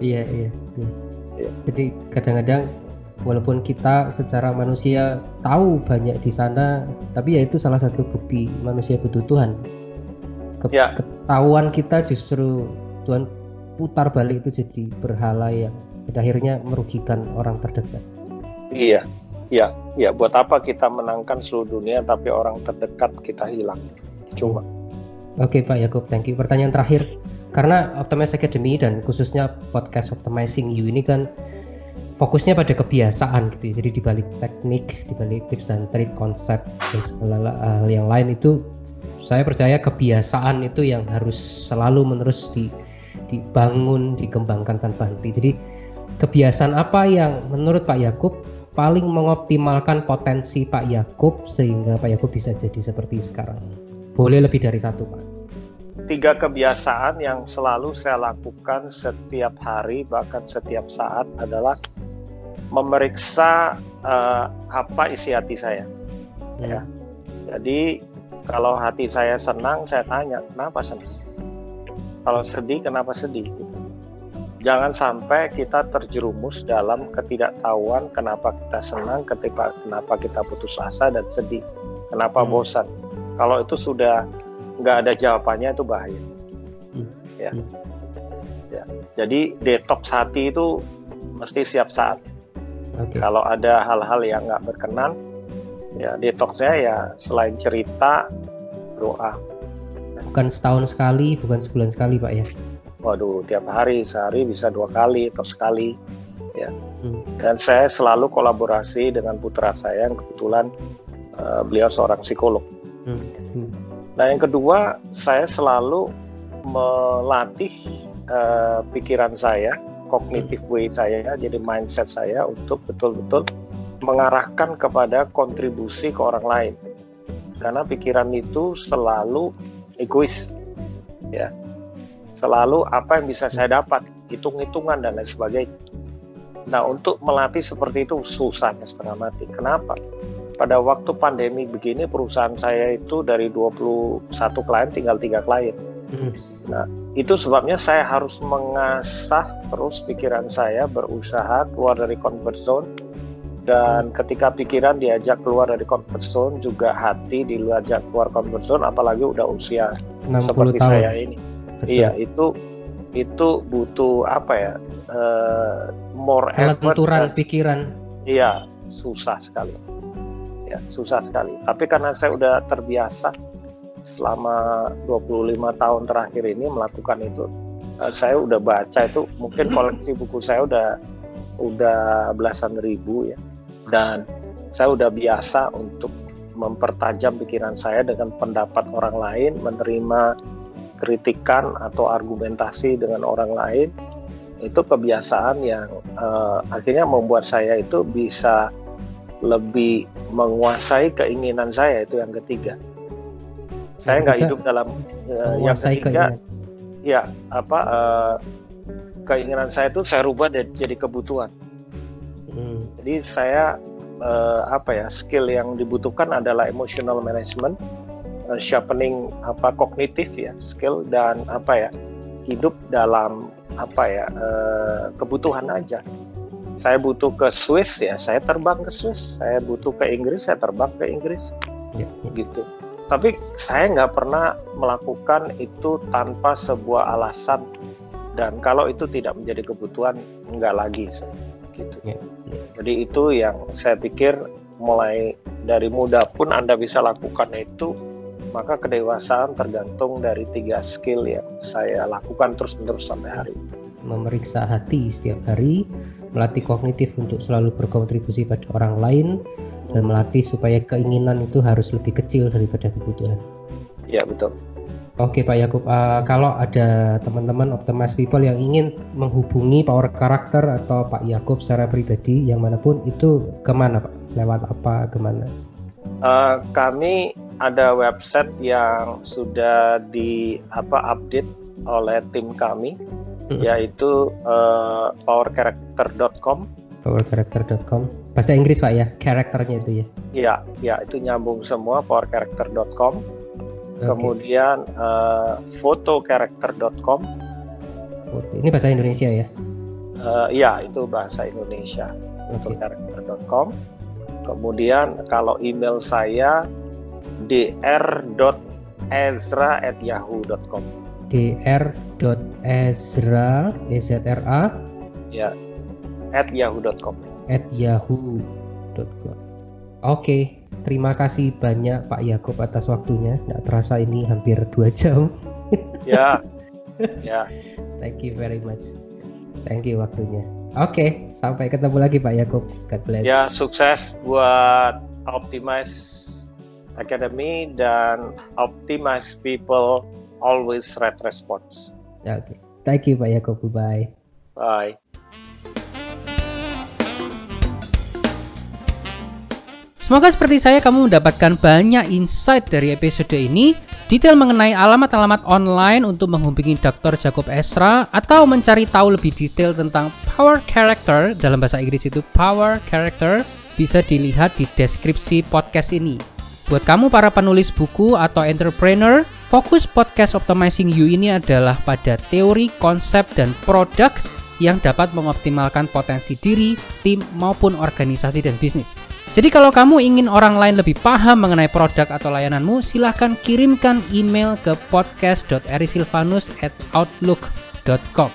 iya, iya, iya. iya. Jadi kadang-kadang walaupun kita secara manusia tahu banyak di sana, tapi ya itu salah satu bukti manusia butuh Tuhan ya. ketahuan kita justru Tuhan putar balik itu jadi berhala yang pada akhirnya merugikan orang terdekat. Iya, iya, iya. Buat apa kita menangkan seluruh dunia tapi orang terdekat kita hilang? Cuma. Oke Pak Yakub, thank you. Pertanyaan terakhir, karena Optimize Academy dan khususnya podcast Optimizing You ini kan fokusnya pada kebiasaan gitu ya. Jadi dibalik teknik, dibalik tips dan trik, konsep dan segala hal yang lain itu saya percaya kebiasaan itu yang harus selalu menerus di, dibangun, dikembangkan tanpa henti. Jadi kebiasaan apa yang menurut Pak Yakub paling mengoptimalkan potensi Pak Yakub sehingga Pak Yakub bisa jadi seperti sekarang? Boleh lebih dari satu, Pak. Tiga kebiasaan yang selalu saya lakukan setiap hari bahkan setiap saat adalah memeriksa uh, apa isi hati saya. Hmm. Ya. Jadi kalau hati saya senang, saya tanya kenapa senang. Kalau sedih, kenapa sedih? jangan sampai kita terjerumus dalam ketidaktahuan kenapa kita senang, ketika kenapa kita putus asa dan sedih, kenapa hmm. bosan. Kalau itu sudah nggak ada jawabannya itu bahaya. Hmm. Ya. Hmm. ya. Jadi detox hati itu mesti siap saat. Okay. Kalau ada hal-hal yang nggak berkenan, ya detoxnya ya selain cerita, doa. Bukan setahun sekali, bukan sebulan sekali, Pak ya? waduh tiap hari sehari bisa dua kali atau sekali ya hmm. dan saya selalu kolaborasi dengan putra saya yang kebetulan uh, beliau seorang psikolog hmm. Hmm. nah yang kedua saya selalu melatih uh, pikiran saya kognitif way saya jadi mindset saya untuk betul-betul mengarahkan kepada kontribusi ke orang lain karena pikiran itu selalu egois ya selalu apa yang bisa saya dapat, hitung-hitungan dan lain sebagainya. Nah, untuk melatih seperti itu susah setengah mati. Kenapa? Pada waktu pandemi begini perusahaan saya itu dari 21 klien tinggal tiga klien. Hmm. Nah, itu sebabnya saya harus mengasah terus pikiran saya berusaha keluar dari comfort zone dan ketika pikiran diajak keluar dari comfort zone juga hati diajak keluar comfort zone apalagi udah usia seperti tahun. saya ini Betul. Iya, itu itu butuh apa ya? Uh, more Kelenturan pikiran. Iya, susah sekali. Ya, susah sekali. Tapi karena saya udah terbiasa selama 25 tahun terakhir ini melakukan itu, uh, saya udah baca itu mungkin koleksi buku saya udah udah belasan ribu ya. Dan saya udah biasa untuk mempertajam pikiran saya dengan pendapat orang lain, menerima kritikan atau argumentasi dengan orang lain itu kebiasaan yang uh, akhirnya membuat saya itu bisa lebih menguasai keinginan saya itu yang ketiga. Saya nggak hidup dalam uh, yang ketiga. Keinginan. Ya apa uh, keinginan saya itu saya rubah jadi kebutuhan. Hmm. Jadi saya uh, apa ya skill yang dibutuhkan adalah emotional management uh, sharpening apa kognitif ya skill dan apa ya hidup dalam apa ya uh, kebutuhan aja. Saya butuh ke Swiss ya saya terbang ke Swiss. Saya butuh ke Inggris saya terbang ke Inggris. Ya, ya. gitu. Tapi saya nggak pernah melakukan itu tanpa sebuah alasan. Dan kalau itu tidak menjadi kebutuhan nggak lagi gitu ya, jadi itu yang saya pikir mulai dari muda pun anda bisa lakukan itu maka kedewasaan tergantung dari tiga skill yang saya lakukan terus-menerus sampai hari ini. Memeriksa hati setiap hari, melatih kognitif untuk selalu berkontribusi pada orang lain, dan melatih supaya keinginan itu harus lebih kecil daripada kebutuhan. Ya betul. Oke Pak Yakub, uh, kalau ada teman-teman optimize people yang ingin menghubungi Power Karakter atau Pak Yakub secara pribadi yang mana pun itu ke mana Pak? Lewat apa? Ke mana? Uh, kami ada website yang sudah di apa update oleh tim kami hmm. yaitu uh, powercharacter.com powercharacter.com bahasa Inggris pak ya karakternya itu ya iya ya itu nyambung semua powercharacter.com okay. kemudian uh, ini bahasa Indonesia ya? Uh, iya itu bahasa Indonesia. Okay. kemudian kalau email saya dr.ezra@yahoo.com. dr.ezra ezra ya at yahoo.com at yahoo.com oke terima kasih banyak Pak Yakob atas waktunya nggak terasa ini hampir dua jam ya ya thank you very much thank you waktunya oke sampai ketemu lagi Pak Yakob God bless ya sukses buat optimize Academy dan Optimize People Always Red Response. Oke, okay. thank you Pak Yakob. Bye. Bye. Semoga seperti saya kamu mendapatkan banyak insight dari episode ini, detail mengenai alamat-alamat online untuk menghubungi Dr. Jacob Esra atau mencari tahu lebih detail tentang power character dalam bahasa Inggris itu power character bisa dilihat di deskripsi podcast ini. Buat kamu para penulis buku atau entrepreneur, fokus podcast Optimizing You ini adalah pada teori, konsep, dan produk yang dapat mengoptimalkan potensi diri, tim, maupun organisasi dan bisnis. Jadi kalau kamu ingin orang lain lebih paham mengenai produk atau layananmu, silahkan kirimkan email ke podcast.erisilvanus@outlook.com.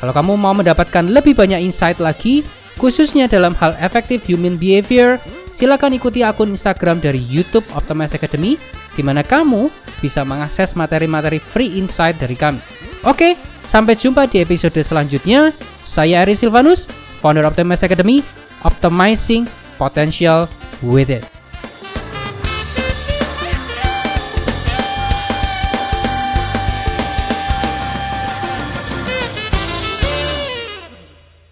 Kalau kamu mau mendapatkan lebih banyak insight lagi, khususnya dalam hal effective human behavior, silakan ikuti akun Instagram dari YouTube Optimize Academy, di mana kamu bisa mengakses materi-materi free insight dari kami. Oke, sampai jumpa di episode selanjutnya. Saya Ari Silvanus, founder Optimize Academy, optimizing potential with it.